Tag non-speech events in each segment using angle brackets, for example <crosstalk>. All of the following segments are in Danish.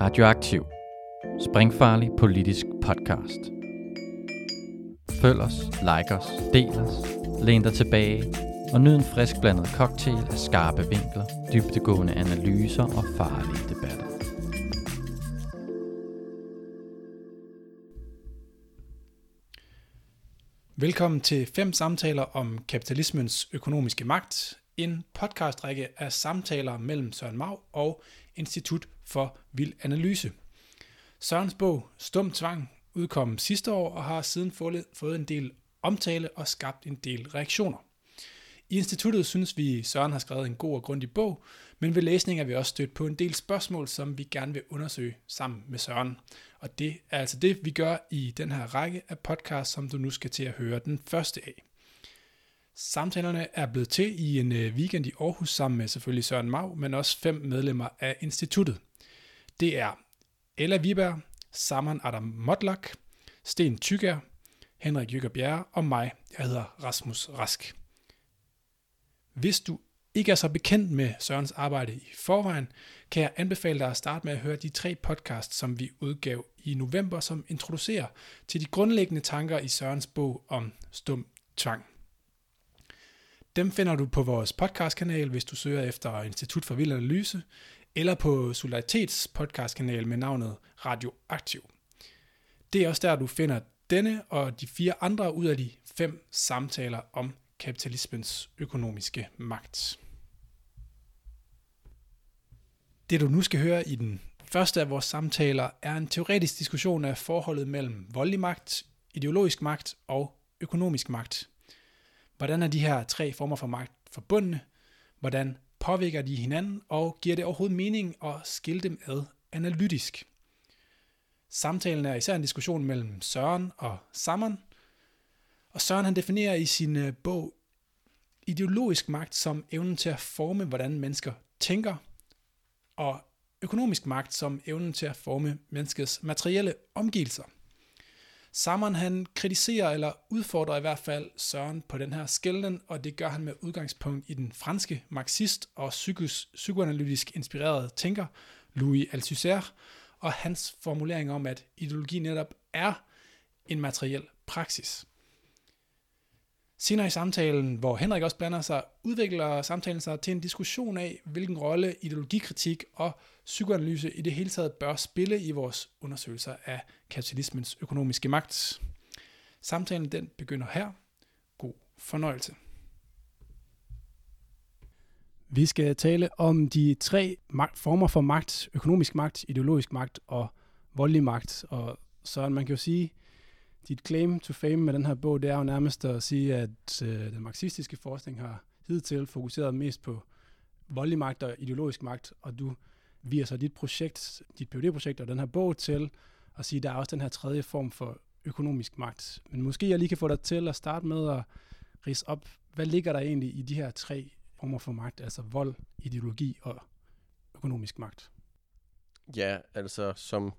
Radioaktiv. Springfarlig politisk podcast. Følg os, like os, del os, læn dig tilbage og nyd en frisk blandet cocktail af skarpe vinkler, dybtegående analyser og farlige debatter. Velkommen til fem samtaler om kapitalismens økonomiske magt, en podcastrække af samtaler mellem Søren Mau og Institut for Vild Analyse. Sørens bog Stum Tvang udkom sidste år og har siden fået en del omtale og skabt en del reaktioner. I instituttet synes vi, Søren har skrevet en god og grundig bog, men ved læsning er vi også stødt på en del spørgsmål, som vi gerne vil undersøge sammen med Søren. Og det er altså det, vi gør i den her række af podcasts, som du nu skal til at høre den første af. Samtalerne er blevet til i en øh, weekend i Aarhus sammen med selvfølgelig Søren Mau, men også fem medlemmer af instituttet. Det er Ella Viberg, Saman Adam Motlak, Sten Tygger, Henrik Jykker Bjerre og mig. Jeg hedder Rasmus Rask. Hvis du ikke er så bekendt med Sørens arbejde i forvejen, kan jeg anbefale dig at starte med at høre de tre podcasts, som vi udgav i november, som introducerer til de grundlæggende tanker i Sørens bog om stum tvang. Dem finder du på vores podcastkanal, hvis du søger efter Institut for Vild Analyse, eller på Solidaritets podcastkanal med navnet Radio Aktiv. Det er også der, du finder denne og de fire andre ud af de fem samtaler om kapitalismens økonomiske magt. Det du nu skal høre i den første af vores samtaler er en teoretisk diskussion af forholdet mellem voldelig magt, ideologisk magt og økonomisk magt. Hvordan er de her tre former for magt forbundne? Hvordan påvirker de hinanden, og giver det overhovedet mening at skille dem ad analytisk? Samtalen er især en diskussion mellem Søren og Sammeren, og Søren han definerer i sin øh, bog ideologisk magt som evnen til at forme, hvordan mennesker tænker, og økonomisk magt som evnen til at forme menneskets materielle omgivelser. Sammeren han kritiserer eller udfordrer i hvert fald Søren på den her skælden, og det gør han med udgangspunkt i den franske marxist og psykos, psykoanalytisk inspirerede tænker Louis Althusser, og hans formulering om, at ideologi netop er en materiel praksis. Senere i samtalen, hvor Henrik også blander sig, udvikler samtalen sig til en diskussion af, hvilken rolle ideologikritik og psykoanalyse i det hele taget bør spille i vores undersøgelser af kapitalismens økonomiske magt. Samtalen den begynder her. God fornøjelse. Vi skal tale om de tre magt, former for magt, økonomisk magt, ideologisk magt og voldelig magt. Og så man kan jo sige, dit claim to fame med den her bog, det er jo nærmest at sige, at øh, den marxistiske forskning har hidtil fokuseret mest på voldelig magt og ideologisk magt, og du viger så dit projekt, dit phd projekt og den her bog til at sige, at der er også den her tredje form for økonomisk magt. Men måske jeg lige kan få dig til at starte med at rise op, hvad ligger der egentlig i de her tre former for magt, altså vold, ideologi og økonomisk magt? Ja, altså som,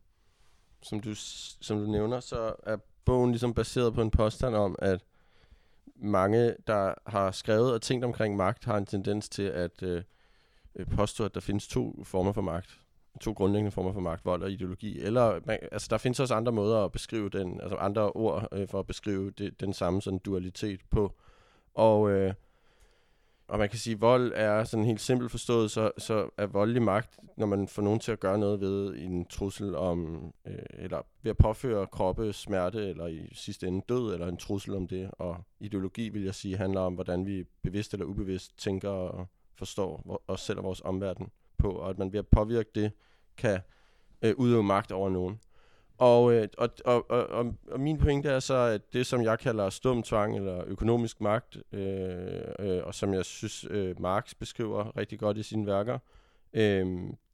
som, du, som du nævner, så er bogen ligesom baseret på en påstand om, at mange, der har skrevet og tænkt omkring magt, har en tendens til at øh, øh, påstå, at der findes to former for magt. To grundlæggende former for magt, vold og ideologi. Eller, man, altså der findes også andre måder at beskrive den, altså andre ord øh, for at beskrive det, den samme sådan dualitet på. Og øh, og man kan sige, at vold er sådan helt simpelt forstået, så, så er voldelig magt, når man får nogen til at gøre noget ved en trussel om, øh, eller ved at påføre kroppe smerte, eller i sidste ende død, eller en trussel om det. Og ideologi, vil jeg sige, handler om, hvordan vi bevidst eller ubevidst tænker og forstår os selv og vores omverden på, og at man ved at påvirke det, kan øh, udøve magt over nogen. Og, øh, og, og, og, og, min pointe er så, at det, som jeg kalder stum tvang eller økonomisk magt, øh, øh, og som jeg synes, øh, Marx beskriver rigtig godt i sine værker, øh,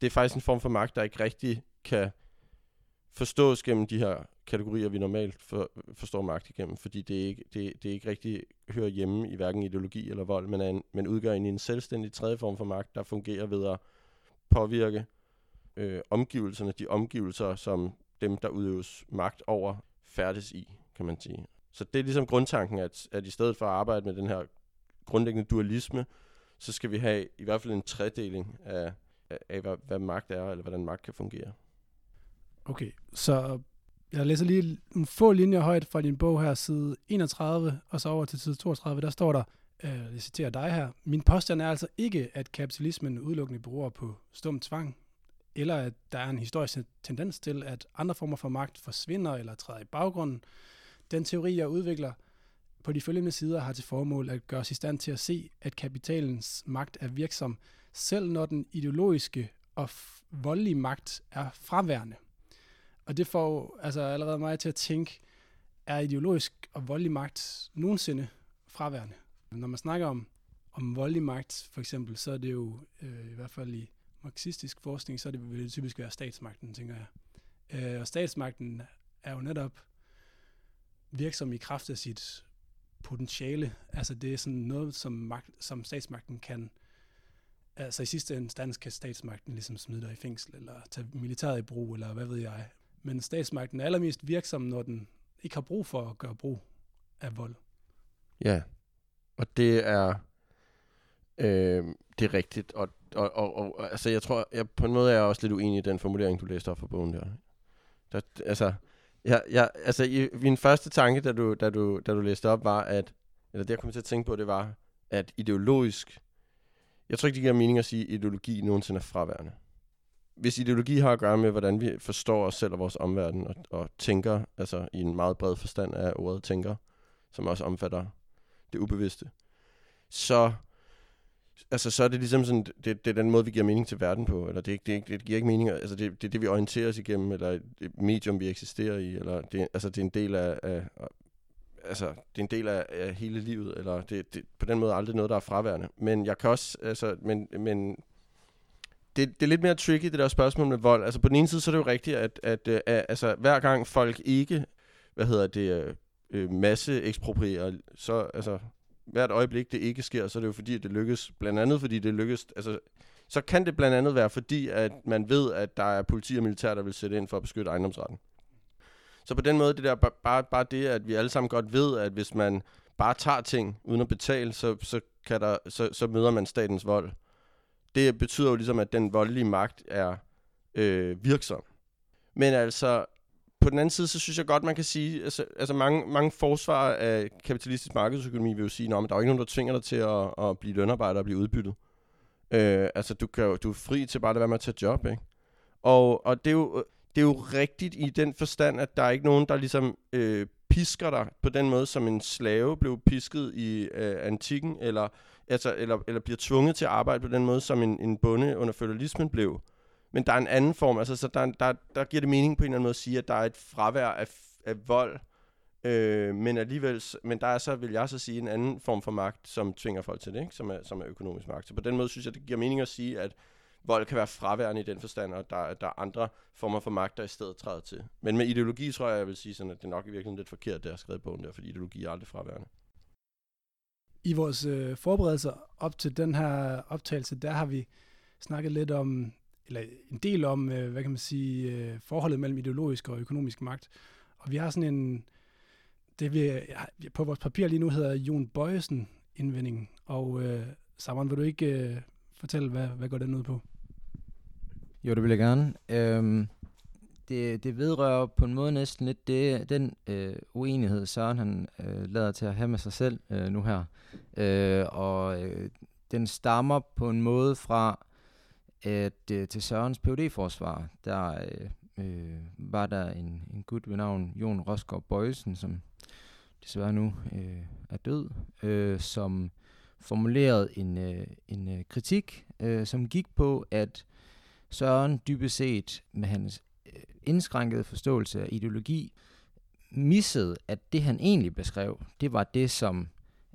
det er faktisk en form for magt, der ikke rigtig kan forstås gennem de her kategorier, vi normalt for, forstår magt igennem, fordi det ikke, det, det ikke rigtig hører hjemme i hverken ideologi eller vold, men, er en, men udgør en, en selvstændig tredje form for magt, der fungerer ved at påvirke øh, omgivelserne, de omgivelser, som dem, der udøves magt over, færdes i, kan man sige. Så det er ligesom grundtanken, at, at i stedet for at arbejde med den her grundlæggende dualisme, så skal vi have i hvert fald en tredeling af, af, af hvad, hvad magt er, eller hvordan magt kan fungere. Okay, så jeg læser lige en få linjer højt fra din bog her, side 31, og så over til side 32, der står der, øh, jeg citerer dig her, min påstand er altså ikke, at kapitalismen udelukkende beror på stum tvang, eller at der er en historisk tendens til, at andre former for magt forsvinder eller træder i baggrunden. Den teori, jeg udvikler på de følgende sider, har til formål at gøre os i stand til at se, at kapitalens magt er virksom, selv når den ideologiske og voldelige magt er fraværende. Og det får altså allerede mig til at tænke, er ideologisk og voldelig magt nogensinde fraværende? Når man snakker om, om voldelig magt, for eksempel, så er det jo øh, i hvert fald i marxistisk forskning, så det, vil det typisk være statsmagten, tænker jeg. Øh, og statsmagten er jo netop virksom i kraft af sit potentiale. Altså det er sådan noget, som, magt, som statsmagten kan, altså i sidste instans kan statsmagten ligesom smide dig i fængsel, eller tage militæret i brug, eller hvad ved jeg. Men statsmagten er allermest virksom, når den ikke har brug for at gøre brug af vold. Ja, og det er, øh, det er rigtigt. Og, og, og, og altså, jeg tror, jeg, på en måde er jeg også lidt uenig i den formulering, du læste op fra bogen der. der altså, jeg, jeg, altså i, min første tanke, da du, da, du, da du læste op, var, at, eller det jeg kom til at tænke på, det var, at ideologisk, jeg tror ikke, det giver mening at sige, at ideologi nogensinde er fraværende hvis ideologi har at gøre med, hvordan vi forstår os selv og vores omverden, og, og tænker, altså i en meget bred forstand af ordet tænker, som også omfatter det ubevidste, så, altså, så er det ligesom sådan, det, det er den måde, vi giver mening til verden på, eller det, det, det giver ikke mening, altså det, det er det, vi orienterer os igennem, eller et medium, vi eksisterer i, eller det, altså, det er en del af, af altså, det er en del af, af hele livet, eller det, det, på den måde aldrig noget, der er fraværende. Men jeg kan også, altså, men, men det, det er lidt mere tricky, det der spørgsmål med vold. Altså på den ene side, så er det jo rigtigt, at, at, at, at altså, hver gang folk ikke, hvad hedder det, øh, øh masse eksproprierer, så altså, hvert øjeblik det ikke sker, så er det jo fordi, at det lykkes. Blandt andet fordi det lykkes, altså, så kan det blandt andet være fordi, at man ved, at der er politi og militær, der vil sætte ind for at beskytte ejendomsretten. Så på den måde, det der, bare, bare det, at vi alle sammen godt ved, at hvis man bare tager ting uden at betale, så, så, kan der, så, så møder man statens vold det betyder jo ligesom, at den voldelige magt er øh, virksom. Men altså, på den anden side, så synes jeg godt, man kan sige, altså, altså mange, mange forsvar af kapitalistisk markedsøkonomi vil jo sige, at der er ikke nogen, der tvinger dig til at, at blive lønarbejder og blive udbyttet. Øh, altså, du, kan du er fri til bare at være med at tage job, ikke? Og, og det, er jo, det er jo rigtigt i den forstand, at der er ikke nogen, der ligesom øh, pisker dig på den måde, som en slave blev pisket i øh, antikken, eller altså, eller, eller bliver tvunget til at arbejde på den måde, som en, en bonde under feudalismen blev. Men der er en anden form, altså så der, der, der giver det mening på en eller anden måde at sige, at der er et fravær af, af vold, øh, men alligevel, men der er så, vil jeg så sige, en anden form for magt, som tvinger folk til det, ikke? Som, er, som er økonomisk magt. Så på den måde synes jeg, det giver mening at sige, at vold kan være fraværende i den forstand, og der, der er andre former for magt, der i stedet træder til. Men med ideologi tror jeg, jeg vil sige sådan, at det er nok i virkeligheden lidt forkert, det jeg har skrevet bogen der, fordi ideologi er aldrig fraværende. I vores øh, forberedelser op til den her optagelse, der har vi snakket lidt om, eller en del om, øh, hvad kan man sige, øh, forholdet mellem ideologisk og økonomisk magt. Og vi har sådan en, det vi ja, på vores papir lige nu hedder Jon Bøjesen indvending. Og øh, Samon, vil du ikke øh, fortælle, hvad, hvad går den ud på? Jo, det vil jeg gerne. Øhm, det, det vedrører på en måde næsten lidt det, den øh, uenighed, Søren han øh, lader til at have med sig selv øh, nu her. Øh, og øh, den stammer på en måde fra, at øh, til Sørens phd forsvar der øh, øh, var der en, en gut ved navn Jon Rosgaard Bøjsen, som desværre nu øh, er død, øh, som formulerede en, øh, en øh, kritik, øh, som gik på, at Søren dybest set med hans øh, indskrænkede forståelse af ideologi missede, at det han egentlig beskrev, det var det, som,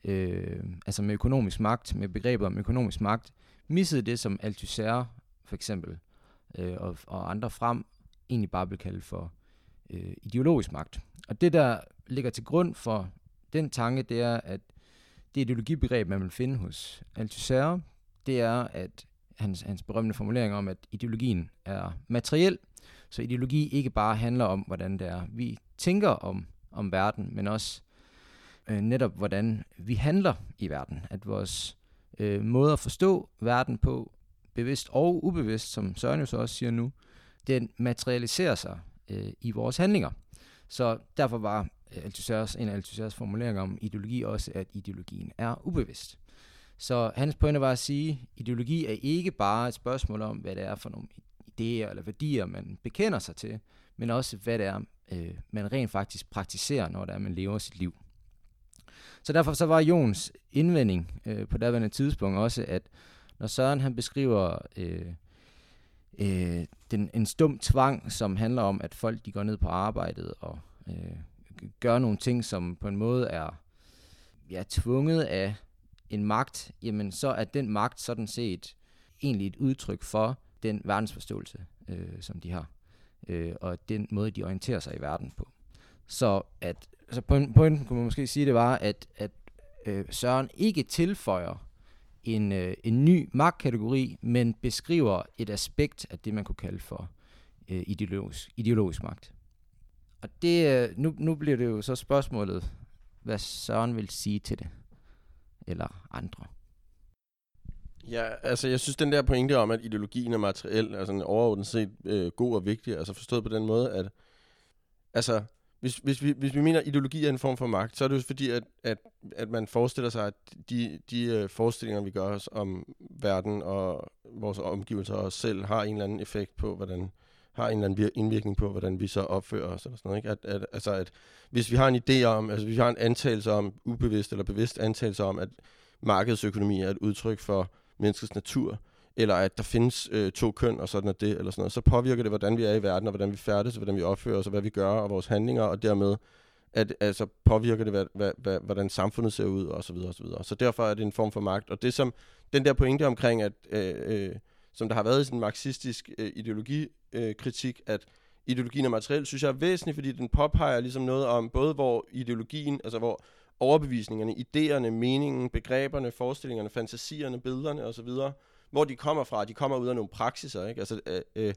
øh, altså med økonomisk magt, med begrebet om økonomisk magt, missede det, som Althusser for eksempel, øh, og, og andre frem, egentlig bare blev kaldt for øh, ideologisk magt. Og det, der ligger til grund for den tanke, det er, at det ideologibegreb, man vil finde hos Althusser, det er, at hans, hans berømte formulering om, at ideologien er materiel, så ideologi ikke bare handler om, hvordan det er, vi tænker om, om verden, men også øh, netop, hvordan vi handler i verden. At vores øh, måde at forstå verden på, bevidst og ubevidst, som Søren jo så også siger nu, den materialiserer sig øh, i vores handlinger. Så derfor var øh, Althusser's, en af Althusser's formuleringer om ideologi også, at ideologien er ubevidst. Så hans pointe var at sige, at ideologi er ikke bare et spørgsmål om, hvad det er for nogle idéer eller værdier, man bekender sig til, men også hvad det er, øh, man rent faktisk praktiserer, når det er, man lever sit liv. Så derfor så var Jons indvending øh, på daværende tidspunkt også, at når Søren han beskriver øh, øh, den, en stum tvang, som handler om, at folk de går ned på arbejdet og øh, gør nogle ting, som på en måde er ja, tvunget af en magt, jamen så er den magt sådan set egentlig et udtryk for den verdensforståelse, øh, som de har, øh, og den måde, de orienterer sig i verden på. Så at altså pointen kunne man måske sige, det var, at, at øh, Søren ikke tilføjer en, øh, en ny magtkategori, men beskriver et aspekt af det, man kunne kalde for øh, ideologisk, ideologisk magt. Og det, øh, nu, nu bliver det jo så spørgsmålet, hvad Søren vil sige til det, eller andre. Ja, altså jeg synes den der pointe om, at ideologien er materiel, altså overordnet set øh, god og vigtig, altså forstået på den måde, at altså hvis, hvis, vi, hvis vi mener, at ideologi er en form for magt, så er det jo fordi, at, at, at man forestiller sig, at de, de øh, forestillinger, vi gør os om verden og vores omgivelser og os selv, har en eller anden effekt på, hvordan har en eller anden indvirkning på, hvordan vi så opfører os. Eller sådan noget, ikke? At, at, altså, at hvis vi har en idé om, altså hvis vi har en antagelse om, ubevidst eller bevidst antagelse om, at markedsøkonomi er et udtryk for menneskets natur, eller at der findes øh, to køn, og sådan er det, eller sådan noget, så påvirker det, hvordan vi er i verden, og hvordan vi færdes, og hvordan vi opfører os, og hvad vi gør, og vores handlinger, og dermed at, altså, påvirker det, hvad, hvad, hvad, hvordan samfundet ser ud, og så videre, og så videre. Så derfor er det en form for magt. Og det som, den der pointe omkring, at, øh, øh, som der har været i sådan en marxistisk øh, ideologikritik, øh, at ideologien er materiel, synes jeg er væsentligt, fordi den påpeger ligesom noget om, både hvor ideologien, altså hvor overbevisningerne, idéerne, meningen, begreberne, forestillingerne, fantasierne, billederne osv., hvor de kommer fra. De kommer ud af nogle praksiser, ikke? Altså, øh, øh,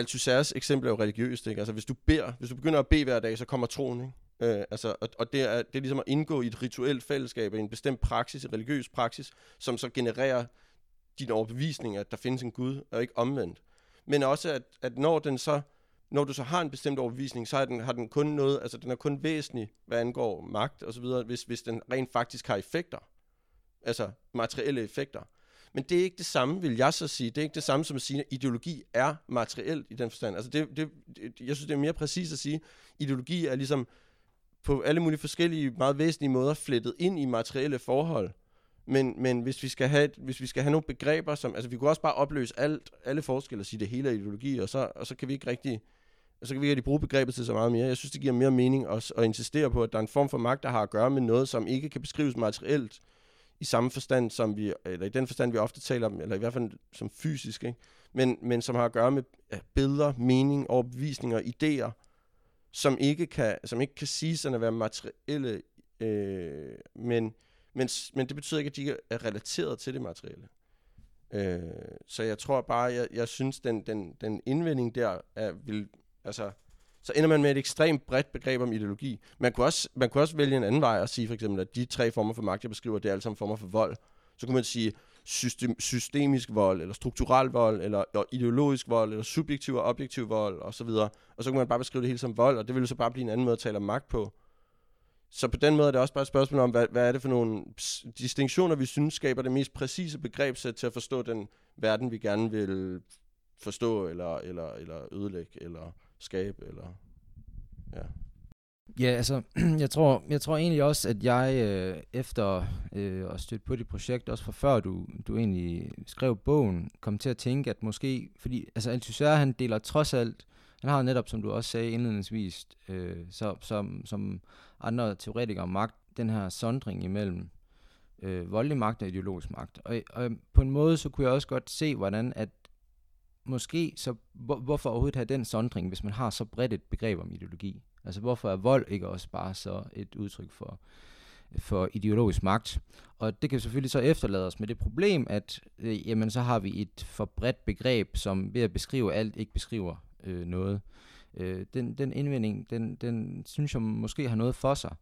Althusser's eksempel er jo religiøst, ikke? Altså, hvis du beder, hvis du begynder at bede hver dag, så kommer troen, ikke? Øh, altså, og, og det, er, det er ligesom at indgå i et rituelt fællesskab, i en bestemt praksis, en religiøs praksis, som så genererer din overbevisning, at der findes en Gud, og ikke omvendt. Men også, at, at når den så når du så har en bestemt overbevisning, så har den, har den kun noget, altså den er kun væsentlig, hvad angår magt og så videre, hvis, hvis den rent faktisk har effekter. Altså materielle effekter. Men det er ikke det samme, vil jeg så sige. Det er ikke det samme som at sige, at ideologi er materielt i den forstand. Altså det, det, jeg synes, det er mere præcist at sige, at ideologi er ligesom på alle mulige forskellige, meget væsentlige måder flettet ind i materielle forhold. Men, men hvis, vi skal have, hvis vi skal have nogle begreber, som, altså vi kunne også bare opløse alt, alle forskelle og sige, det hele er ideologi, og så, og så kan vi ikke rigtig, så kan vi ikke bruge begrebet til så meget mere. Jeg synes, det giver mere mening at, at insistere på, at der er en form for magt, der har at gøre med noget, som ikke kan beskrives materielt, i samme forstand, som vi, eller i den forstand, vi ofte taler om, eller i hvert fald som fysisk, ikke? Men, men som har at gøre med billeder, mening, overbevisninger, idéer, som ikke kan, som ikke kan siges at være materielle, øh, men, men, men det betyder ikke, at de er relateret til det materielle. Øh, så jeg tror bare, jeg, jeg synes, den, den, den indvending der er, vil, altså, så ender man med et ekstremt bredt begreb om ideologi. Man kunne, også, man kunne også vælge en anden vej og sige for eksempel, at de tre former for magt, jeg beskriver, det er alle sammen former for vold. Så kunne man sige system, systemisk vold, eller strukturel vold, eller, eller ideologisk vold, eller subjektiv og objektiv vold, og så videre. Og så kunne man bare beskrive det hele som vold, og det ville så bare blive en anden måde at tale om magt på. Så på den måde er det også bare et spørgsmål om, hvad, hvad er det for nogle distinktioner, vi synes skaber det mest præcise begrebssæt til at forstå den verden, vi gerne vil forstå, eller, eller, eller ødelægge, eller skabe, eller... Ja. Ja, altså, <clears throat> jeg tror, jeg tror egentlig også, at jeg øh, efter øh, at støtte på dit projekt, også fra før du, du egentlig skrev bogen, kom til at tænke, at måske, fordi altså Althusser, han deler trods alt, han har netop, som du også sagde indledningsvis, øh, så, som, som andre teoretikere om magt, den her sondring imellem øh, voldelig magt og ideologisk magt. Og, og på en måde, så kunne jeg også godt se, hvordan at måske, så hvor, hvorfor overhovedet have den sondring, hvis man har så bredt et begreb om ideologi? Altså hvorfor er vold ikke også bare så et udtryk for, for ideologisk magt? Og det kan selvfølgelig så efterlade os med det problem, at øh, jamen, så har vi et for bredt begreb, som ved at beskrive alt ikke beskriver øh, noget. Øh, den, den indvending, den, den synes jeg måske har noget for sig.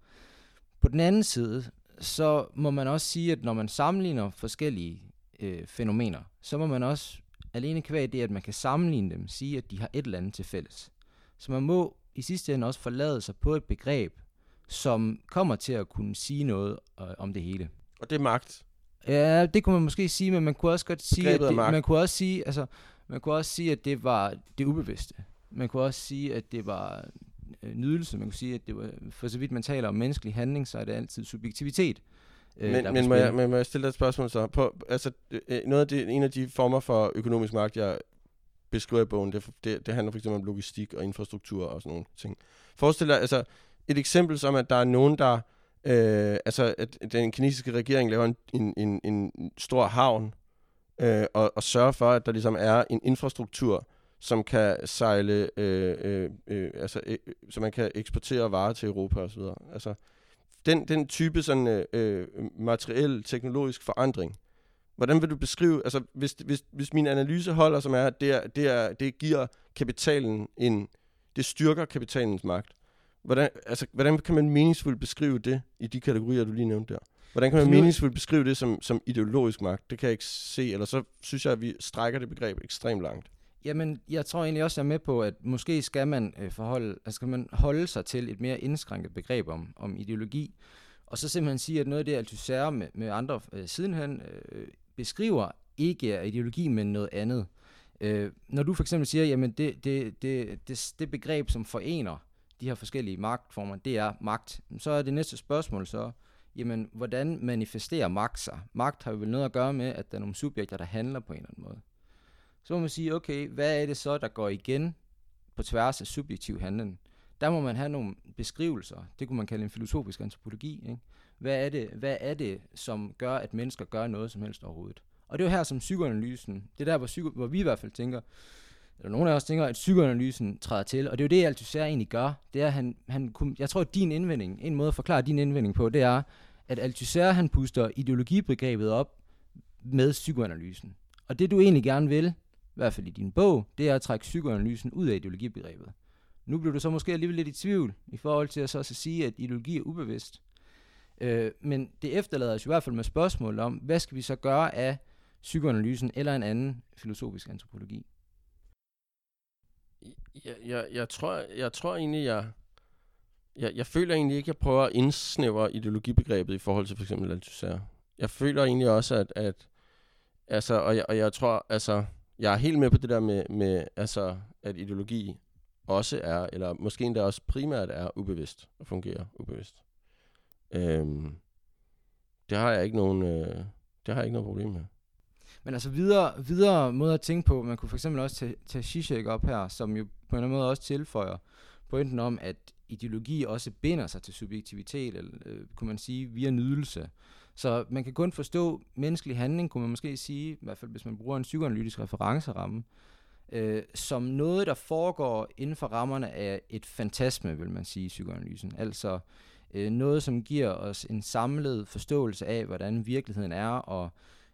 På den anden side, så må man også sige, at når man sammenligner forskellige øh, fænomener, så må man også alene kvæg det, at man kan sammenligne dem, sige, at de har et eller andet til fælles. Så man må i sidste ende også forlade sig på et begreb, som kommer til at kunne sige noget øh, om det hele. Og det er magt. Ja, det kunne man måske sige, men man kunne også godt sige, at Begrebet det, man kunne også sige, altså, man kunne også sige, at det var det ubevidste. Man kunne også sige, at det var øh, nydelse. Man kunne sige, at det var, for så vidt man taler om menneskelig handling, så er det altid subjektivitet. Øh, Men, på men, må jeg, men må jeg stille dig et spørgsmål så? På, altså, øh, noget af det, en af de former for økonomisk magt, jeg beskriver i bogen, det, det, det handler for eksempel om logistik og infrastruktur og sådan nogle ting. Forestil dig, altså, et eksempel som, at der er nogen, der, øh, altså, at den kinesiske regering laver en, en, en, en stor havn, øh, og, og sørger for, at der ligesom er en infrastruktur, som kan sejle, øh, øh, øh, altså, øh, så man kan eksportere varer til Europa osv. Altså, den, den type sådan øh, øh, materiel, teknologisk forandring, hvordan vil du beskrive, altså hvis, hvis, hvis min analyse holder, som er, at det, er, det, er, det giver kapitalen en, det styrker kapitalens magt, hvordan, altså, hvordan kan man meningsfuldt beskrive det i de kategorier, du lige nævnte der? Hvordan kan man meningsfuldt beskrive det som, som ideologisk magt? Det kan jeg ikke se, eller så synes jeg, at vi strækker det begreb ekstremt langt. Jamen, jeg tror egentlig også, jeg er med på, at måske skal man, øh, forholde, altså skal man holde sig til et mere indskrænket begreb om, om ideologi, og så simpelthen sige, at noget af det, Althusser med, med andre øh, sidenhen øh, beskriver, ikke er ideologi, men noget andet. Øh, når du for eksempel siger, jamen det, det, det, det, det begreb, som forener de her forskellige magtformer, det er magt, så er det næste spørgsmål så, jamen hvordan manifesterer magt sig? Magt har jo vel noget at gøre med, at der er nogle subjekter, der handler på en eller anden måde så må man sige, okay, hvad er det så, der går igen på tværs af subjektiv handling? Der må man have nogle beskrivelser. Det kunne man kalde en filosofisk antropologi. Ikke? Hvad, er det, hvad er det, som gør, at mennesker gør noget som helst overhovedet? Og det er jo her, som psykoanalysen, det er der, hvor, psyko, hvor vi i hvert fald tænker, eller nogle af os tænker, at psykoanalysen træder til, og det er jo det, Althusser egentlig gør. Det er, han, han, kunne- jeg tror, at din indvending, en måde at forklare din indvending på, det er, at Althusser, han puster ideologibegrebet op med psykoanalysen. Og det, du egentlig gerne vil, i hvert fald i din bog, det er at trække psykoanalysen ud af ideologibegrebet. Nu bliver du så måske alligevel lidt i tvivl i forhold til at så at sige, at ideologi er ubevidst. Øh, men det efterlader os i hvert fald med spørgsmål om, hvad skal vi så gøre af psykoanalysen eller en anden filosofisk antropologi? Jeg, jeg, jeg, tror, jeg tror egentlig, jeg, jeg, jeg føler egentlig ikke, at jeg prøver at indsnævre ideologibegrebet i forhold til for eksempel Althusser. Jeg føler egentlig også, at, at altså, og, jeg, og jeg tror, altså, jeg er helt med på det der med, med altså, at ideologi også er, eller måske endda også primært er ubevidst og fungerer ubevidst. Øhm, det har jeg ikke nogen, øh, det har jeg ikke noget problem med. Men altså videre, videre måder at tænke på, man kunne for eksempel også tage, tage Zizek op her, som jo på en eller anden måde også tilføjer pointen om, at ideologi også binder sig til subjektivitet, eller øh, kunne man sige, via nydelse. Så man kan kun forstå menneskelig handling, kunne man måske sige, i hvert fald hvis man bruger en psykoanalytisk referenceramme, øh, som noget, der foregår inden for rammerne af et fantasme, vil man sige i psykoanalysen. Altså øh, noget, som giver os en samlet forståelse af, hvordan virkeligheden er, og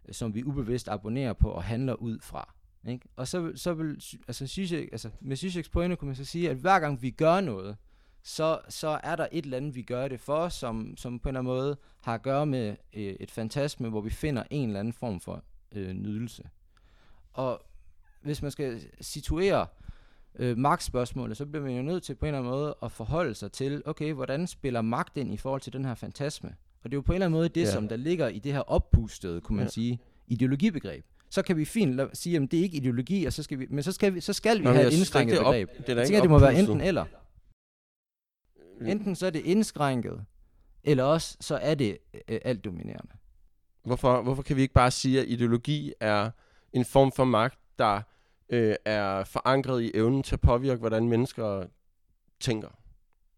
øh, som vi ubevidst abonnerer på og handler ud fra. Ikke? Og så, så vil, altså, Zizek, altså med Zizeks pointe kunne man så sige, at hver gang vi gør noget, så, så er der et eller andet, vi gør det for, som, som på en eller anden måde har at gøre med øh, et fantasme, hvor vi finder en eller anden form for øh, nydelse. Og hvis man skal situere øh, magtspørgsmålet, så bliver man jo nødt til på en eller anden måde at forholde sig til, okay, hvordan spiller magt ind i forhold til den her fantasme? Og det er jo på en eller anden måde det, Ja. som der ligger i det her oppustede, kunne man Ja. sige, ideologibegreb. Så kan vi fint sige, at det er ikke ideologi, og så skal vi, men så skal vi, så skal vi Nå, have et indskrænket det op- begreb. det er da Jeg tænker, det må være enten eller. Enten så er det indskrænket, eller også så er det øh, alt dominerende. Hvorfor, hvorfor kan vi ikke bare sige, at ideologi er en form for magt, der øh, er forankret i evnen til at påvirke, hvordan mennesker tænker?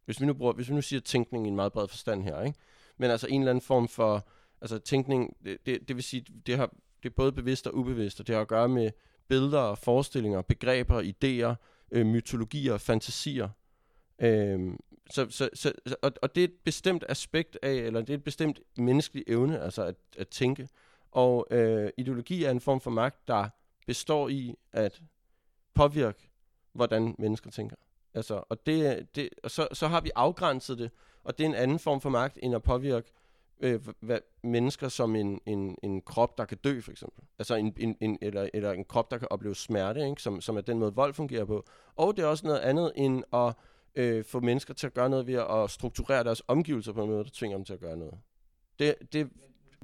Hvis vi nu, bruger, hvis vi nu siger tænkning i en meget bred forstand her, ikke? men altså en eller anden form for altså tænkning, det, det, det vil sige, det, har, det er både bevidst og ubevidst, og det har at gøre med billeder, forestillinger, begreber, idéer, øh, mytologier, fantasier. Øhm, så, så, så, og, og det er et bestemt aspekt af, eller det er et bestemt menneskelig evne, altså at, at tænke. Og øh, ideologi er en form for magt, der består i at påvirke, hvordan mennesker tænker. Altså, og det, det, og så, så har vi afgrænset det, og det er en anden form for magt, end at påvirke øh, hvad, mennesker som en, en, en krop, der kan dø, for eksempel. Altså en, en, en, eller, eller en krop, der kan opleve smerte, ikke? Som, som er den måde, vold fungerer på. Og det er også noget andet end at øh, få mennesker til at gøre noget ved at strukturere deres omgivelser på en måde, der tvinger dem til at gøre noget. Det, det,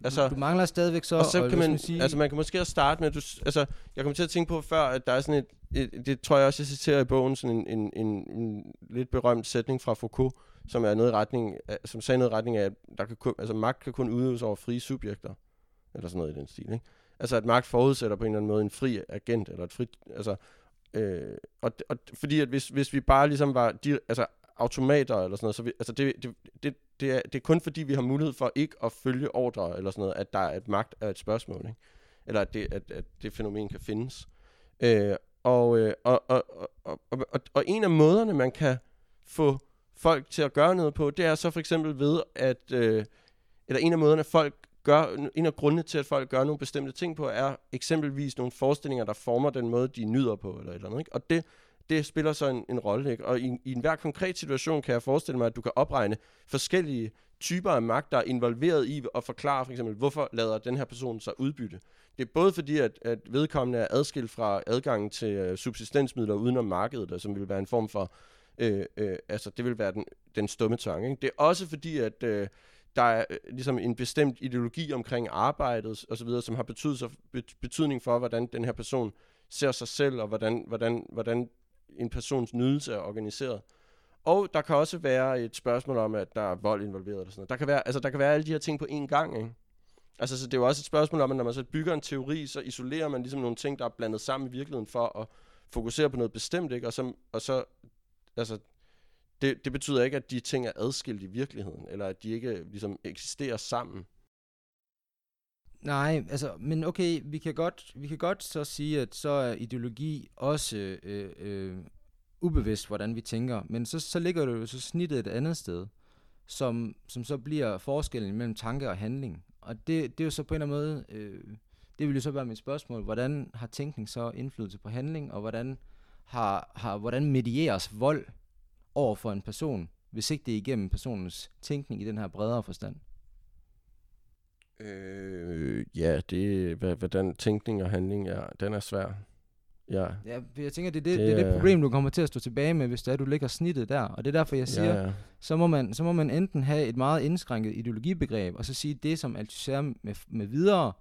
altså, du mangler stadigvæk så... Og så kan man, sige... altså man kan måske også starte med, du, altså, jeg kommer til at tænke på før, at der er sådan et, et det tror jeg også, jeg citerer i bogen, sådan en, en, en, en lidt berømt sætning fra Foucault, som er noget i retning, som sagde noget i retning af, at der kan kun, altså, magt kan kun udøves over frie subjekter, eller sådan noget i den stil, ikke? Altså at magt forudsætter på en eller anden måde en fri agent, eller et frit, altså, øh, og, og, fordi at hvis, hvis vi bare ligesom var, de, altså automater eller sådan noget, så vi, altså det, det, det, det, er, det er kun fordi, vi har mulighed for ikke at følge ordre eller sådan noget, at der er et magt er et spørgsmål, ikke? Eller at det, at, at det fænomen kan findes. Øh, og, øh, og, og, og, og, og, og en af måderne, man kan få folk til at gøre noget på, det er så for eksempel ved, at, øh, eller en af måderne, folk gør, en af grundene til, at folk gør nogle bestemte ting på, er eksempelvis nogle forestillinger, der former den måde, de nyder på, eller eller andet, ikke? Og det, det spiller så en, en rolle, ikke? Og i, i enhver konkret situation kan jeg forestille mig, at du kan opregne forskellige typer af magt, der er involveret i at forklare for eksempel, hvorfor lader den her person sig udbytte. Det er både fordi, at, at vedkommende er adskilt fra adgangen til øh, subsistensmidler udenom markedet, som vil være en form for Øh, øh, altså, det vil være den, den stumme tvang. Ikke? Det er også fordi, at øh, der er øh, ligesom en bestemt ideologi omkring arbejdet og så videre, som har betydelse, betydning for, hvordan den her person ser sig selv, og hvordan, hvordan, hvordan en persons nydelse er organiseret. Og der kan også være et spørgsmål om, at der er vold involveret. Eller sådan noget. Der, kan være, altså, der kan være alle de her ting på én gang. Ikke? Altså, så det er jo også et spørgsmål om, at når man så bygger en teori, så isolerer man ligesom nogle ting, der er blandet sammen i virkeligheden for at fokusere på noget bestemt, ikke? Og, så, og så altså, det, det betyder ikke, at de ting er adskilt i virkeligheden, eller at de ikke ligesom eksisterer sammen. Nej, altså, men okay, vi kan godt, vi kan godt så sige, at så er ideologi også øh, øh, ubevidst, hvordan vi tænker, men så, så ligger det jo så snittet et andet sted, som, som så bliver forskellen mellem tanke og handling. Og det, det er jo så på en eller anden måde, øh, det vil jo så være mit spørgsmål, hvordan har tænkning så indflydelse på handling, og hvordan har, har, hvordan medieres vold over for en person, hvis ikke det er igennem personens tænkning i den her bredere forstand? Øh, ja, det, hvordan tænkning og handling er, den er svær. Ja. ja jeg tænker, det er det, det, det, er det problem, du kommer til at stå tilbage med, hvis det er, du ligger snittet der. Og det er derfor, jeg siger, ja, ja. Så, må man, så må man enten have et meget indskrænket ideologibegreb, og så sige, det som Althusser med, med videre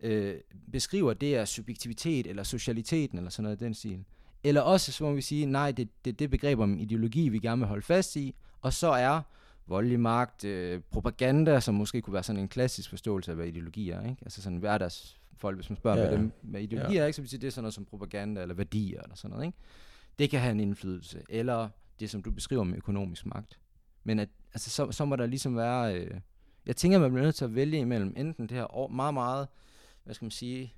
øh, beskriver, det er subjektivitet, eller socialiteten, eller sådan noget den stil. Eller også, så må vi sige, nej, det er det, det begreb om ideologi, vi gerne vil holde fast i, og så er voldelig magt, øh, propaganda, som måske kunne være sådan en klassisk forståelse af, hvad ideologi er, ikke? Altså sådan hverdags folk, hvis man spørger, ja, hvad, dem, hvad ideologi ja. er, ikke? så sige, det er sådan noget som propaganda eller værdier eller sådan noget, ikke? Det kan have en indflydelse. Eller det, som du beskriver med økonomisk magt. Men at, altså, så, så må der ligesom være... Øh, jeg tænker, man bliver nødt til at vælge imellem enten det her meget, meget, hvad skal man sige,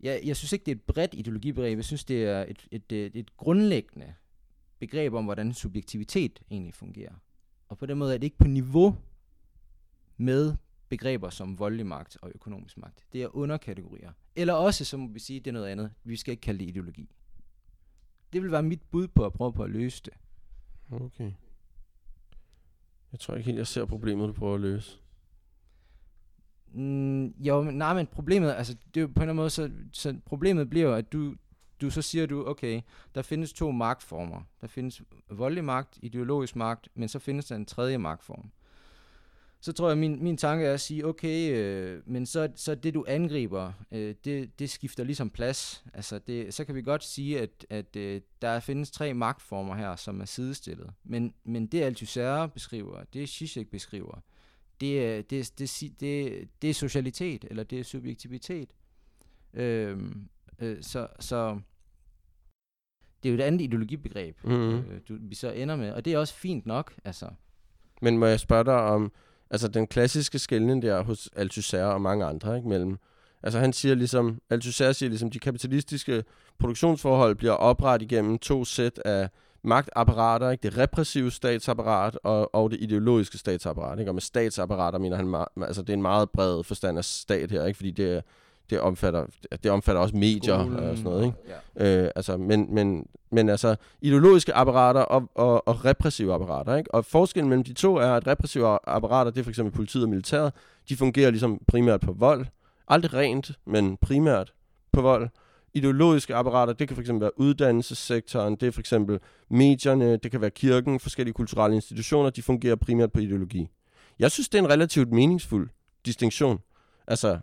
jeg, jeg synes ikke, det er et bredt ideologibegreb. Jeg synes, det er et, et, et, et grundlæggende begreb om, hvordan subjektivitet egentlig fungerer. Og på den måde er det ikke på niveau med begreber som voldelig magt og økonomisk magt. Det er underkategorier. Eller også, så må vi sige, det er noget andet. Vi skal ikke kalde det ideologi. Det vil være mit bud på at prøve på at løse det. Okay. Jeg tror ikke helt, jeg ser problemet, du prøver at løse. Mm, jo, men, nej, men problemet, altså, det er jo på en eller anden måde, så, så problemet bliver at du, du så siger du, okay, der findes to magtformer. Der findes voldelig magt, ideologisk magt, men så findes der en tredje magtform. Så tror jeg, min, min tanke er at sige, okay, øh, men så, så det du angriber, øh, det, det skifter ligesom plads. Altså det, så kan vi godt sige, at, at øh, der findes tre magtformer her, som er sidestillet. Men, men det Althusser beskriver, det Zizek beskriver, det, det, det, det, det er socialitet, eller det er subjektivitet. Øhm, øh, så, så det er jo et andet ideologibegreb, mm-hmm. øh, du, vi så ender med, og det er også fint nok. Altså. Men må jeg spørge dig om, altså den klassiske skældning der hos Althusser og mange andre, ikke, mellem, altså han siger ligesom, Althusser siger ligesom, de kapitalistiske produktionsforhold bliver oprettet igennem to sæt af magtapparater, ikke? det repressive statsapparat og, og det ideologiske statsapparat. Ikke? Og med statsapparater mener han, altså det er en meget bred forstand af stat her, ikke? fordi det det omfatter, det omfatter også medier Skolen, og sådan noget, ikke? Ja. Øh, altså, men, men, men altså, ideologiske apparater og, og, og repressive apparater, ikke? Og forskellen mellem de to er, at repressive apparater, det er for eksempel politiet og militæret, de fungerer ligesom primært på vold. Aldrig rent, men primært på vold. Ideologiske apparater, det kan for eksempel være uddannelsessektoren, det er for eksempel medierne, det kan være kirken, forskellige kulturelle institutioner, de fungerer primært på ideologi. Jeg synes, det er en relativt meningsfuld distinktion. Altså,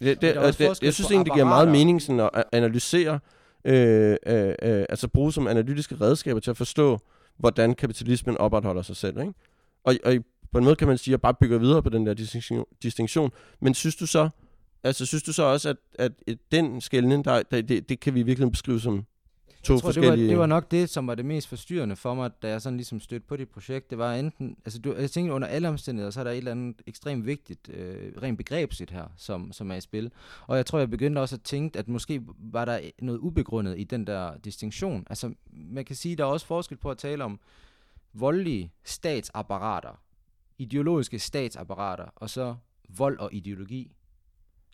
det, det, det, forskel jeg synes egentlig, det giver meget mening sådan at analysere, øh, øh, øh, altså bruge som analytiske redskaber til at forstå, hvordan kapitalismen opretholder sig selv. Ikke? Og, og på en måde kan man sige, at jeg bare bygger videre på den der distinktion. Men synes du så, altså synes du så også, at, at, den skældning, der, der, det, det kan vi virkelig beskrive som to jeg tror, det var, forskellige... det var nok det, som var det mest forstyrrende for mig, da jeg sådan ligesom stødte på det projekt. Det var enten, altså du, jeg tænkte under alle omstændigheder, så er der et eller andet ekstremt vigtigt, øh, rent begrebsigt her, som, som er i spil. Og jeg tror, jeg begyndte også at tænke, at måske var der noget ubegrundet i den der distinktion. Altså, man kan sige, der er også forskel på at tale om voldelige statsapparater, ideologiske statsapparater, og så vold og ideologi.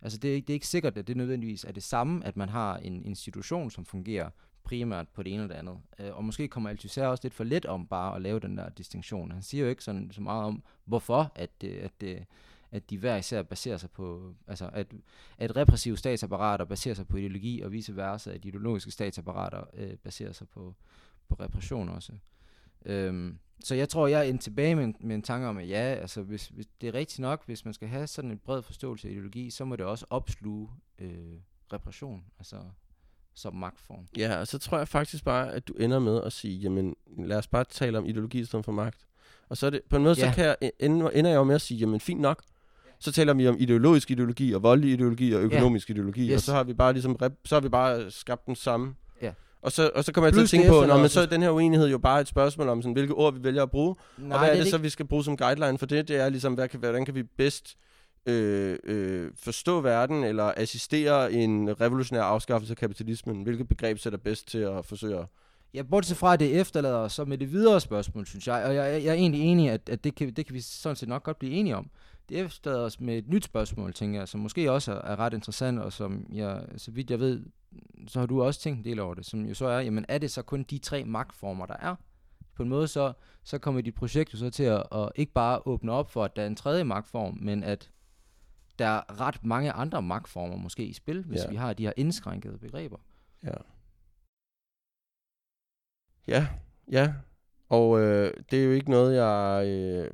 Altså det er, ikke, det er ikke sikkert, at det nødvendigvis er det samme, at man har en institution, som fungerer primært på det ene eller det andet. Øh, og måske kommer Althusser også lidt for let om bare at lave den der distinktion. Han siger jo ikke sådan så meget om, hvorfor at, det, at, det, at de hver især baserer sig på, altså at, at repressive statsapparater baserer sig på ideologi, og vice versa, at ideologiske statsapparater øh, baserer sig på, på repression også. Øhm, så jeg tror, jeg er endt tilbage med en, med en tanke om, at ja, altså hvis, hvis det er rigtigt nok, hvis man skal have sådan en bred forståelse af ideologi, så må det også opsluge øh, repression, altså som magtform. Ja, og så tror jeg faktisk bare, at du ender med at sige, jamen lad os bare tale om ideologi i stedet for magt. Og så er det, på en måde, Ja. så kan jeg, ender, ender jeg jo med at sige, jamen fint nok. Så taler vi om ideologisk ideologi og voldelig ideologi og økonomisk ideologi, og Yes. så har vi bare ligesom, så har vi bare skabt den samme. Og så, og så kommer jeg til at tænke det på, men så er den her uenighed jo bare et spørgsmål om, sådan, hvilke ord vi vælger at bruge. Nej, og hvad er det, det så, vi skal bruge som guideline for det? Det er ligesom, hvad kan, hvordan kan vi bedst øh, øh, forstå verden, eller assistere en revolutionær afskaffelse af kapitalismen? Hvilket begreb sætter bedst til at forsøge at Ja, bortset fra, at det efterlader os så med det videre spørgsmål, synes jeg. Og jeg, jeg er egentlig enig, at, at det, kan, det kan vi sådan set nok godt blive enige om. Det efterlader os med et nyt spørgsmål, tænker jeg, som måske også er, er ret interessant, og som jeg, så vidt jeg ved, så har du også tænkt en del over det, som jo så er, jamen er det så kun de tre magtformer, der er? På en måde så, så kommer dit projekt jo så til at, at ikke bare åbne op for, at der er en tredje magtform, men at der er ret mange andre magtformer måske i spil, hvis Ja. vi har de her indskrænkede begreber. Ja. Ja, ja. Og øh, det er jo ikke noget, jeg... Øh,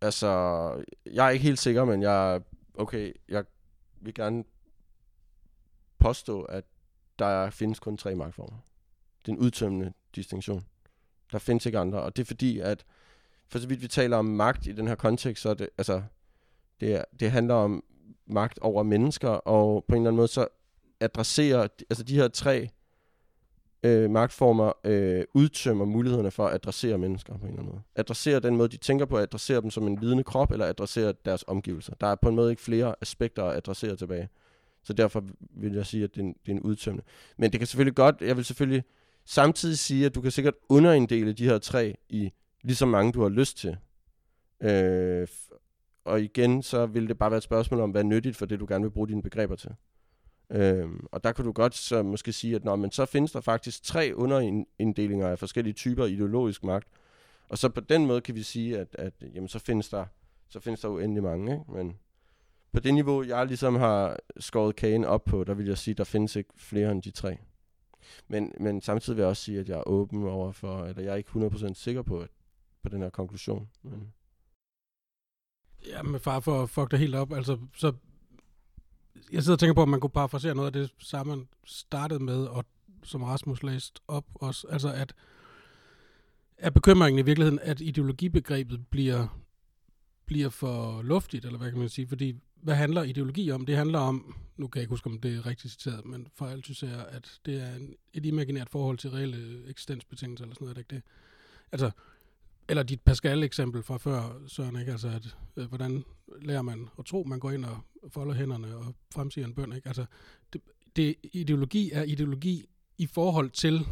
altså, jeg er ikke helt sikker, men jeg... Okay, jeg vil gerne påstå, at der findes kun tre magtformer. Det er en udtømmende distinktion. Der findes ikke andre, og det er fordi, at for så vidt vi taler om magt i den her kontekst, så er det, altså, det, er, det handler om magt over mennesker, og på en eller anden måde så adresserer, altså de her tre øh, magtformer øh, udtømmer mulighederne for at adressere mennesker på en eller anden måde. Adressere den måde, de tænker på, adressere dem som en lidende krop, eller adressere deres omgivelser. Der er på en måde ikke flere aspekter at adressere tilbage. Så derfor vil jeg sige, at det er en, det er en udtømmende. Men det kan selvfølgelig godt, jeg vil selvfølgelig samtidig sige, at du kan sikkert underinddele de her tre i lige så mange, du har lyst til. Øh, og igen, så vil det bare være et spørgsmål om, hvad er nyttigt for det, du gerne vil bruge dine begreber til. Øhm, og der kan du godt så måske sige, at nå, men så findes der faktisk tre underinddelinger af forskellige typer ideologisk magt. Og så på den måde kan vi sige, at, at jamen, så, findes der, så findes der uendelig mange. Ikke? Men på det niveau, jeg ligesom har skåret kagen op på, der vil jeg sige, at der findes ikke flere end de tre. Men, men samtidig vil jeg også sige, at jeg er åben over for, eller jeg er ikke 100% sikker på, at, på den her konklusion. Men, Ja, med far for at fuck det helt op. Altså, så jeg sidder og tænker på, at man kunne parafrasere noget af det samme, man startede med, og som Rasmus læste op også. Altså, at er bekymringen i virkeligheden, at ideologibegrebet bliver, bliver for luftigt, eller hvad kan man sige? Fordi, hvad handler ideologi om? Det handler om, nu kan jeg ikke huske, om det er rigtigt citeret, men for Althusser, at det er en, et imaginært forhold til reelle eksistensbetingelser, eller sådan noget, er det ikke det? Altså, eller dit Pascal-eksempel fra før, Søren, ikke? Altså, at, øh, hvordan lærer man at tro, man går ind og folder hænderne og fremsiger en bøn, ikke? Altså, det, det, ideologi er ideologi i forhold til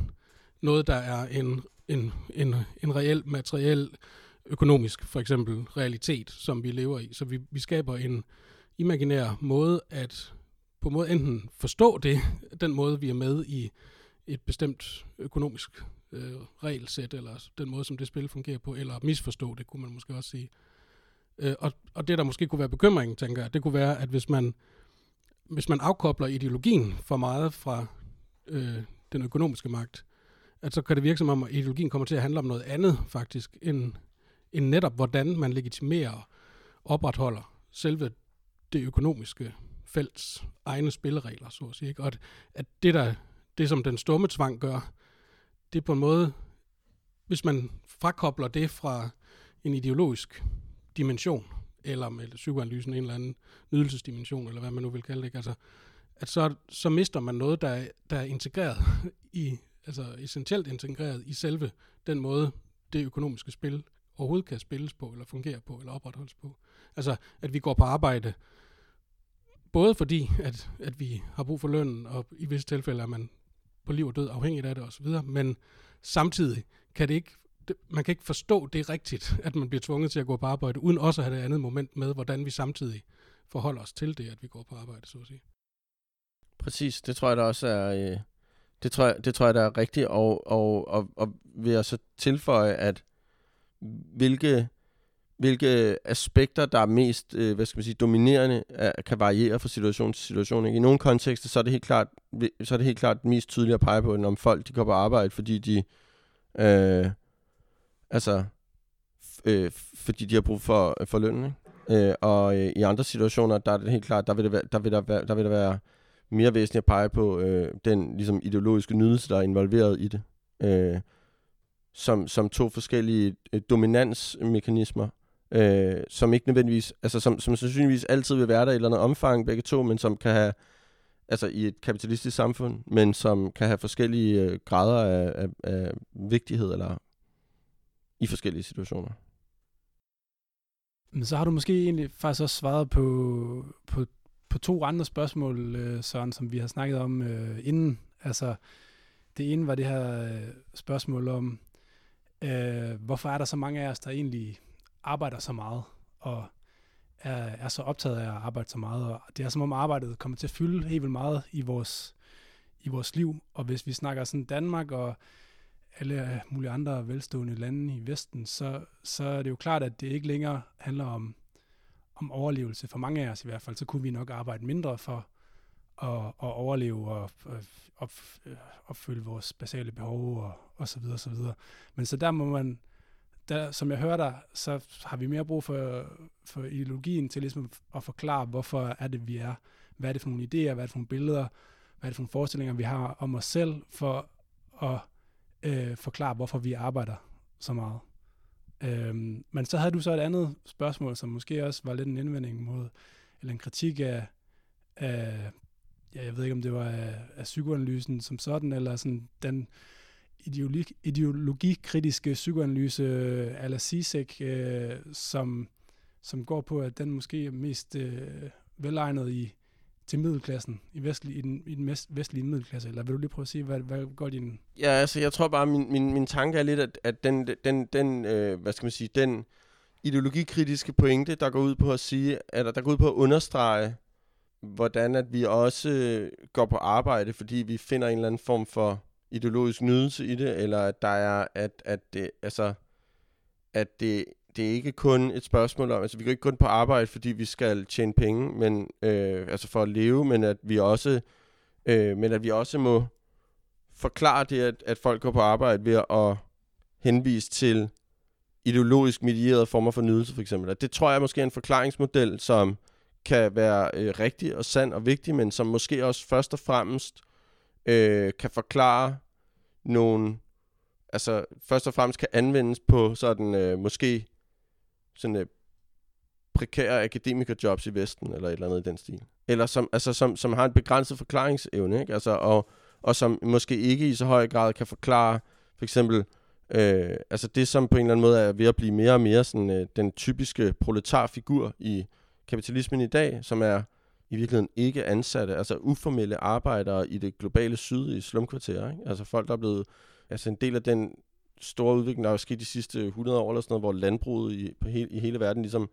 noget, der er en, en, en, en reel, materiel, økonomisk, for eksempel, realitet, som vi lever i. Så vi, vi skaber en imaginær måde at på en måde enten forstå det, den måde vi er med i et bestemt økonomisk øh, regelsæt, eller den måde, som det spil fungerer på, eller misforstå det, kunne man måske også sige. Øh, og, og det, der måske kunne være bekymringen, tænker jeg, det kunne være, at hvis man, hvis man afkobler ideologien for meget fra øh, den økonomiske magt, at så kan det virke som om, at ideologien kommer til at handle om noget andet faktisk, end, end netop hvordan man legitimerer og opretholder selve det økonomiske felts egne spilleregler, så at sige. Ikke? Og at, at det, der, det, som den stumme tvang gør, det er på en måde, hvis man frakobler det fra en ideologisk dimension, eller med psykoanalysen en eller anden nydelsesdimension, eller hvad man nu vil kalde det, ikke? Altså, at så, så mister man noget, der er, der er integreret i, altså essentielt integreret i selve den måde, det økonomiske spil overhovedet kan spilles på, eller fungere på, eller opretholdes på. Altså, at vi går på arbejde, både fordi, at, at vi har brug for lønnen, og i visse tilfælde er man på liv og død afhængigt af det osv., men samtidig kan det ikke det, man kan ikke forstå det rigtigt, <laughs> at man bliver tvunget til at gå på arbejde, uden også at have det andet moment med, hvordan vi samtidig forholder os til det, at vi går på arbejde, så at sige. Præcis, det tror jeg da også er, øh, det tror jeg, det tror jeg der er rigtigt, og, og, og, og vil jeg så tilføje, at hvilke, hvilke aspekter, der er mest, øh, hvad skal man sige, dominerende, er, kan variere fra situation til situation. Ikke? I nogle kontekster, så er det helt klart, så er det helt klart mest tydeligt at pege på, når folk de går på arbejde, fordi de, øh, altså, øh, fordi de har brug for, øh, for løn, ikke? Øh, og øh, i andre situationer, der er det helt klart, der vil, det være, der vil, der være, der vil der være mere væsentligt at pege på øh, den ligesom, ideologiske nydelse, der er involveret i det. Øh, som, som to forskellige øh, dominansmekanismer, øh, som ikke nødvendigvis, altså som, som sandsynligvis altid vil være der i et eller andet omfang, begge to, men som kan have, altså i et kapitalistisk samfund, men som kan have forskellige øh, grader af, af, af vigtighed eller i forskellige situationer. Men så har du måske egentlig faktisk også svaret på, på, på to andre spørgsmål, øh, Søren, som vi har snakket om øh, inden. Altså, det ene var det her øh, spørgsmål om, øh, hvorfor er der så mange af os, der egentlig arbejder så meget, og er, er så optaget af at arbejde så meget, og det er som om arbejdet kommer til at fylde helt vildt meget i vores, i vores liv, og hvis vi snakker sådan Danmark og alle mulige andre velstående lande i Vesten, så, så er det jo klart, at det ikke længere handler om, om overlevelse. For mange af os i hvert fald, så kunne vi nok arbejde mindre for at, at overleve og, op, opfylde vores basale behov og, og så videre, så videre. Men så der må man, der, som jeg hører dig, så har vi mere brug for, for ideologien til ligesom at forklare, hvorfor er det, vi er. Hvad er det for nogle idéer, hvad er det for nogle billeder, hvad er det for nogle forestillinger, vi har om os selv, for at øh, forklare, hvorfor vi arbejder så meget. Øhm, men så havde du så et andet spørgsmål, som måske også var lidt en indvending mod, eller en kritik af, af ja, jeg ved ikke, om det var af, af psykoanalysen som sådan, eller sådan den ideologi, ideologikritiske psykoanalyse øh, ala Sisek, øh, som, som går på, at den måske er mest øh, velegnet i, til middelklassen, i, vestlig, i, den, i den vestlige middelklasse? Eller vil du lige prøve at sige, hvad, hvad går din... Ja, altså jeg tror bare, min, min, min tanke er lidt, at, at den, den, den øh, hvad skal man sige, den ideologikritiske pointe, der går ud på at sige, at der går ud på at understrege, hvordan at vi også går på arbejde, fordi vi finder en eller anden form for ideologisk nydelse i det, eller at der er, at, at det, altså, at det det er ikke kun et spørgsmål om, altså vi går ikke kun på arbejde, fordi vi skal tjene penge, men øh, altså for at leve, men at vi også, øh, men at vi også må forklare det, at, at folk går på arbejde ved at henvise til ideologisk medierede former for nydelse, for eksempel. Og det tror jeg måske er en forklaringsmodel, som kan være øh, rigtig og sand og vigtig, men som måske også først og fremmest øh, kan forklare nogle, altså først og fremmest kan anvendes på sådan øh, måske sådan øh, prekære akademikerjobs i Vesten, eller et eller andet i den stil. Eller som, altså, som, som har en begrænset forklaringsevne, ikke? Altså, og, og som måske ikke i så høj grad kan forklare, for eksempel, øh, altså det, som på en eller anden måde er ved at blive mere og mere sådan, øh, den typiske proletarfigur i kapitalismen i dag, som er i virkeligheden ikke ansatte, altså uformelle arbejdere i det globale syd i slumkvarterer. Ikke? Altså folk, der er blevet, altså en del af den store udvikling, der er sket de sidste 100 år eller sådan noget, hvor landbruget i, på he, i hele verden ligesom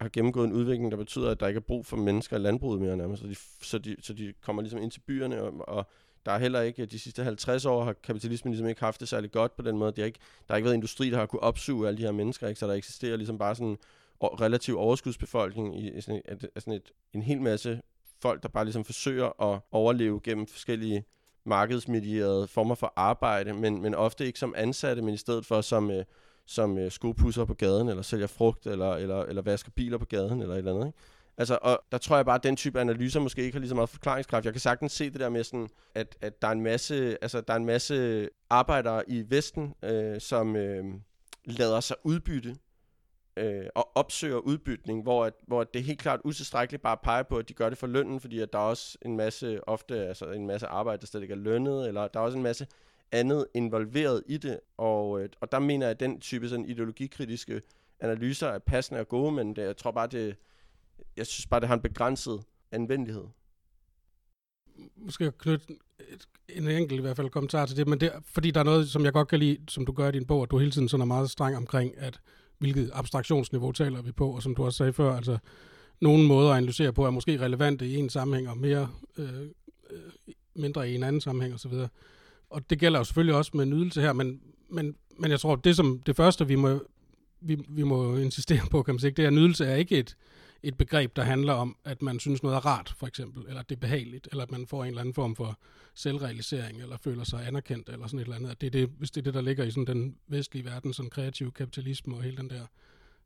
har gennemgået en udvikling, der betyder, at der ikke er brug for mennesker i landbruget mere nærmest, så de, så de, så de kommer ligesom ind til byerne, og, og der er heller ikke, de sidste 50 år har kapitalismen ligesom ikke haft det særlig godt på den måde. de har ikke, der har ikke været industri, der har kunne opsuge alle de her mennesker, ikke? så der eksisterer ligesom bare sådan en relativ overskudsbefolkning i, i sådan, et, sådan et, en hel masse folk, der bare ligesom forsøger at overleve gennem forskellige markedsmedierede former for arbejde, men, men ofte ikke som ansatte, men i stedet for som, øh, som øh, skopusser på gaden, eller sælger frugt, eller, eller, eller vasker biler på gaden, eller et eller andet. Ikke? Altså, og der tror jeg bare, at den type analyser måske ikke har lige så meget forklaringskraft. Jeg kan sagtens se det der med sådan, at, at der, er en masse, altså, der er en masse arbejdere i Vesten, øh, som øh, lader sig udbytte øh, og opsøger udbytning, hvor, at, hvor det er helt klart utilstrækkeligt bare at pege på, at de gør det for lønnen, fordi at der er også en masse, ofte altså en masse arbejde, der slet ikke er lønnet, eller der er også en masse andet involveret i det, og, øh, og der mener jeg, at den type sådan ideologikritiske analyser er passende og gode, men det, jeg tror bare, det, jeg synes bare, det har en begrænset anvendelighed. Måske knytte en enkelt i hvert fald kommentar til det, men det, fordi der er noget, som jeg godt kan lide, som du gør i din bog, at du hele tiden sådan er meget streng omkring, at hvilket abstraktionsniveau taler vi på, og som du også sagde før, altså nogle måder at analysere på er måske relevante i en sammenhæng, og mere øh, øh mindre i en anden sammenhæng osv. Og det gælder jo selvfølgelig også med nydelse her, men, men, men jeg tror, det som det første, vi må, vi, vi må insistere på, kan man sige, det er, at nydelse er ikke et, et begreb, der handler om, at man synes noget er rart, for eksempel, eller det er behageligt, eller at man får en eller anden form for selvrealisering, eller føler sig anerkendt, eller sådan et eller andet. Det er det, hvis det er det, der ligger i sådan den vestlige verden, sådan kreativ kapitalisme og hele den der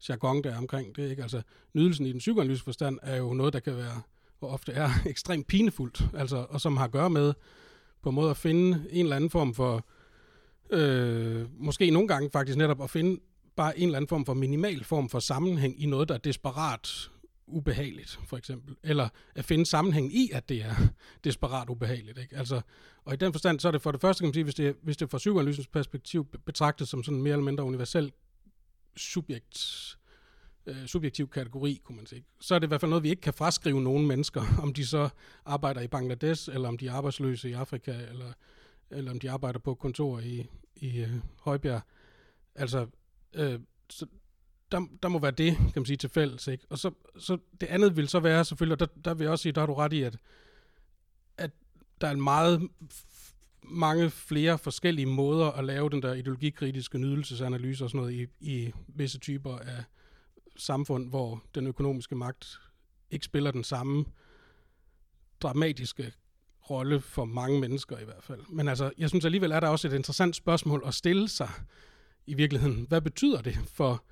jargon der omkring det. Ikke? Altså, nydelsen i den psykoanalyse forstand er jo noget, der kan være, og ofte er <laughs> ekstremt pinefuldt, altså, og som har at gøre med på en måde at finde en eller anden form for, øh, måske nogle gange faktisk netop at finde bare en eller anden form for minimal form for sammenhæng i noget, der desperat ubehageligt, for eksempel. Eller at finde sammenhæng i, at det er <laughs> desperat ubehageligt. Ikke? Altså, og i den forstand, så er det for det første, kan man sige, hvis det, hvis det fra psykoanalysens perspektiv betragtes som sådan mere eller mindre universel subjekt, øh, subjektiv kategori, kunne man sige. Så er det i hvert fald noget, vi ikke kan fraskrive nogen mennesker, <laughs> om de så arbejder i Bangladesh, eller om de er arbejdsløse i Afrika, eller, eller om de arbejder på kontor i, i øh, Højbjerg. Altså, øh, så der, der må være det, kan man sige, til fælles. Ikke? Og så, så det andet vil så være selvfølgelig, og der, der vil jeg også sige, der har du ret i, at, at der er en meget mange flere forskellige måder at lave den der ideologikritiske nydelsesanalyse og sådan noget i, i visse typer af samfund, hvor den økonomiske magt ikke spiller den samme dramatiske rolle for mange mennesker i hvert fald. Men altså, jeg synes alligevel er der også et interessant spørgsmål at stille sig i virkeligheden. Hvad betyder det for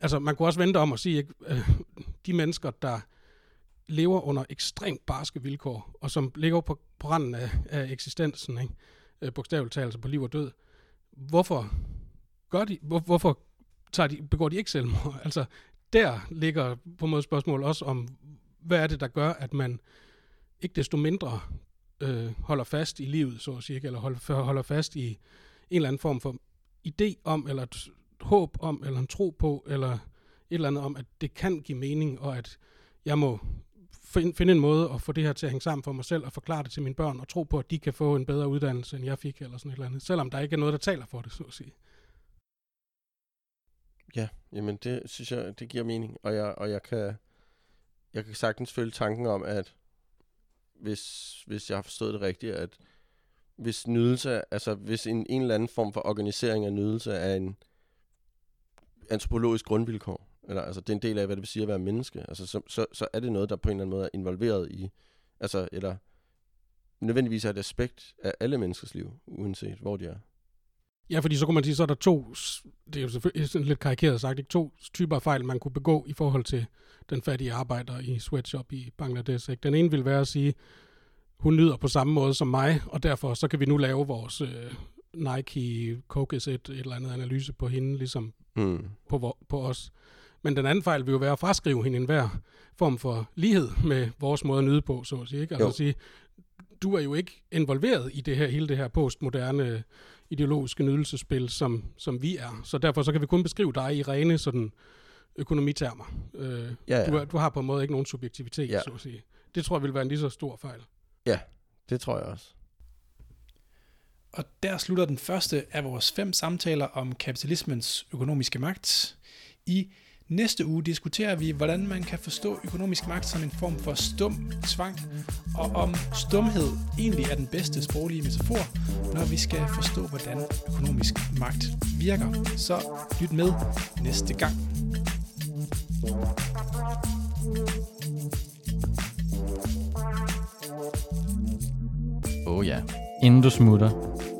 altså man kunne også vente om at sige, at øh, de mennesker, der lever under ekstremt barske vilkår, og som ligger på, på randen af, af eksistensen, ikke? Øh, bogstaveligt talt, altså på liv og død, hvorfor gør de, hvor, hvorfor tager de, begår de ikke selvmord? <laughs> Altså, der ligger på en måde spørgsmål også om, hvad er det, der gør, at man ikke desto mindre øh, holder fast i livet, så at sige, eller holder, holder fast i en eller anden form for idé om, eller håb om, eller en tro på, eller et eller andet om, at det kan give mening, og at jeg må finde en måde at få det her til at hænge sammen for mig selv, og forklare det til mine børn, og tro på, at de kan få en bedre uddannelse, end jeg fik, eller sådan et eller andet, selvom der ikke er noget, der taler for det, så at sige. Ja, jamen det synes jeg, det giver mening, og jeg, og jeg kan, jeg kan sagtens følge tanken om, at hvis, hvis jeg har forstået det rigtigt, at hvis nydelse, altså hvis en, en eller anden form for organisering af nydelse er en, antropologisk grundvilkår, eller altså det er en del af, hvad det vil sige at være menneske, altså så, så, så er det noget, der på en eller anden måde er involveret i, altså, eller nødvendigvis er et aspekt af alle menneskers liv, uanset hvor de er. Ja, fordi så kunne man sige, så er der to, det er jo selvfølgelig sådan lidt karikeret sagt, ikke? to typer af fejl, man kunne begå i forhold til den fattige arbejder i sweatshop i Bangladesh. Ikke? Den ene vil være at sige, hun nyder på samme måde som mig, og derfor så kan vi nu lave vores øh, Nike Coke et, et eller andet analyse på hende, ligesom mm. på, på os. Men den anden fejl vil jo være at fraskrive hende enhver form for lighed med vores måde at nyde på, så at sige. Ikke? Altså at sige, du er jo ikke involveret i det her, hele det her postmoderne ideologiske nydelsespil, som, som vi er. Så derfor så kan vi kun beskrive dig i rene sådan økonomitermer. Øh, ja, ja. Du, du har på en måde ikke nogen subjektivitet, ja. så at sige. Det tror jeg vil være en lige så stor fejl. Ja, det tror jeg også. Og der slutter den første af vores fem samtaler om kapitalismens økonomiske magt. I Næste uge diskuterer vi, hvordan man kan forstå økonomisk magt som en form for stum tvang, og om stumhed egentlig er den bedste sproglige metafor, når vi skal forstå, hvordan økonomisk magt virker. Så lyt med næste gang. Åh oh ja. Inden du smutter,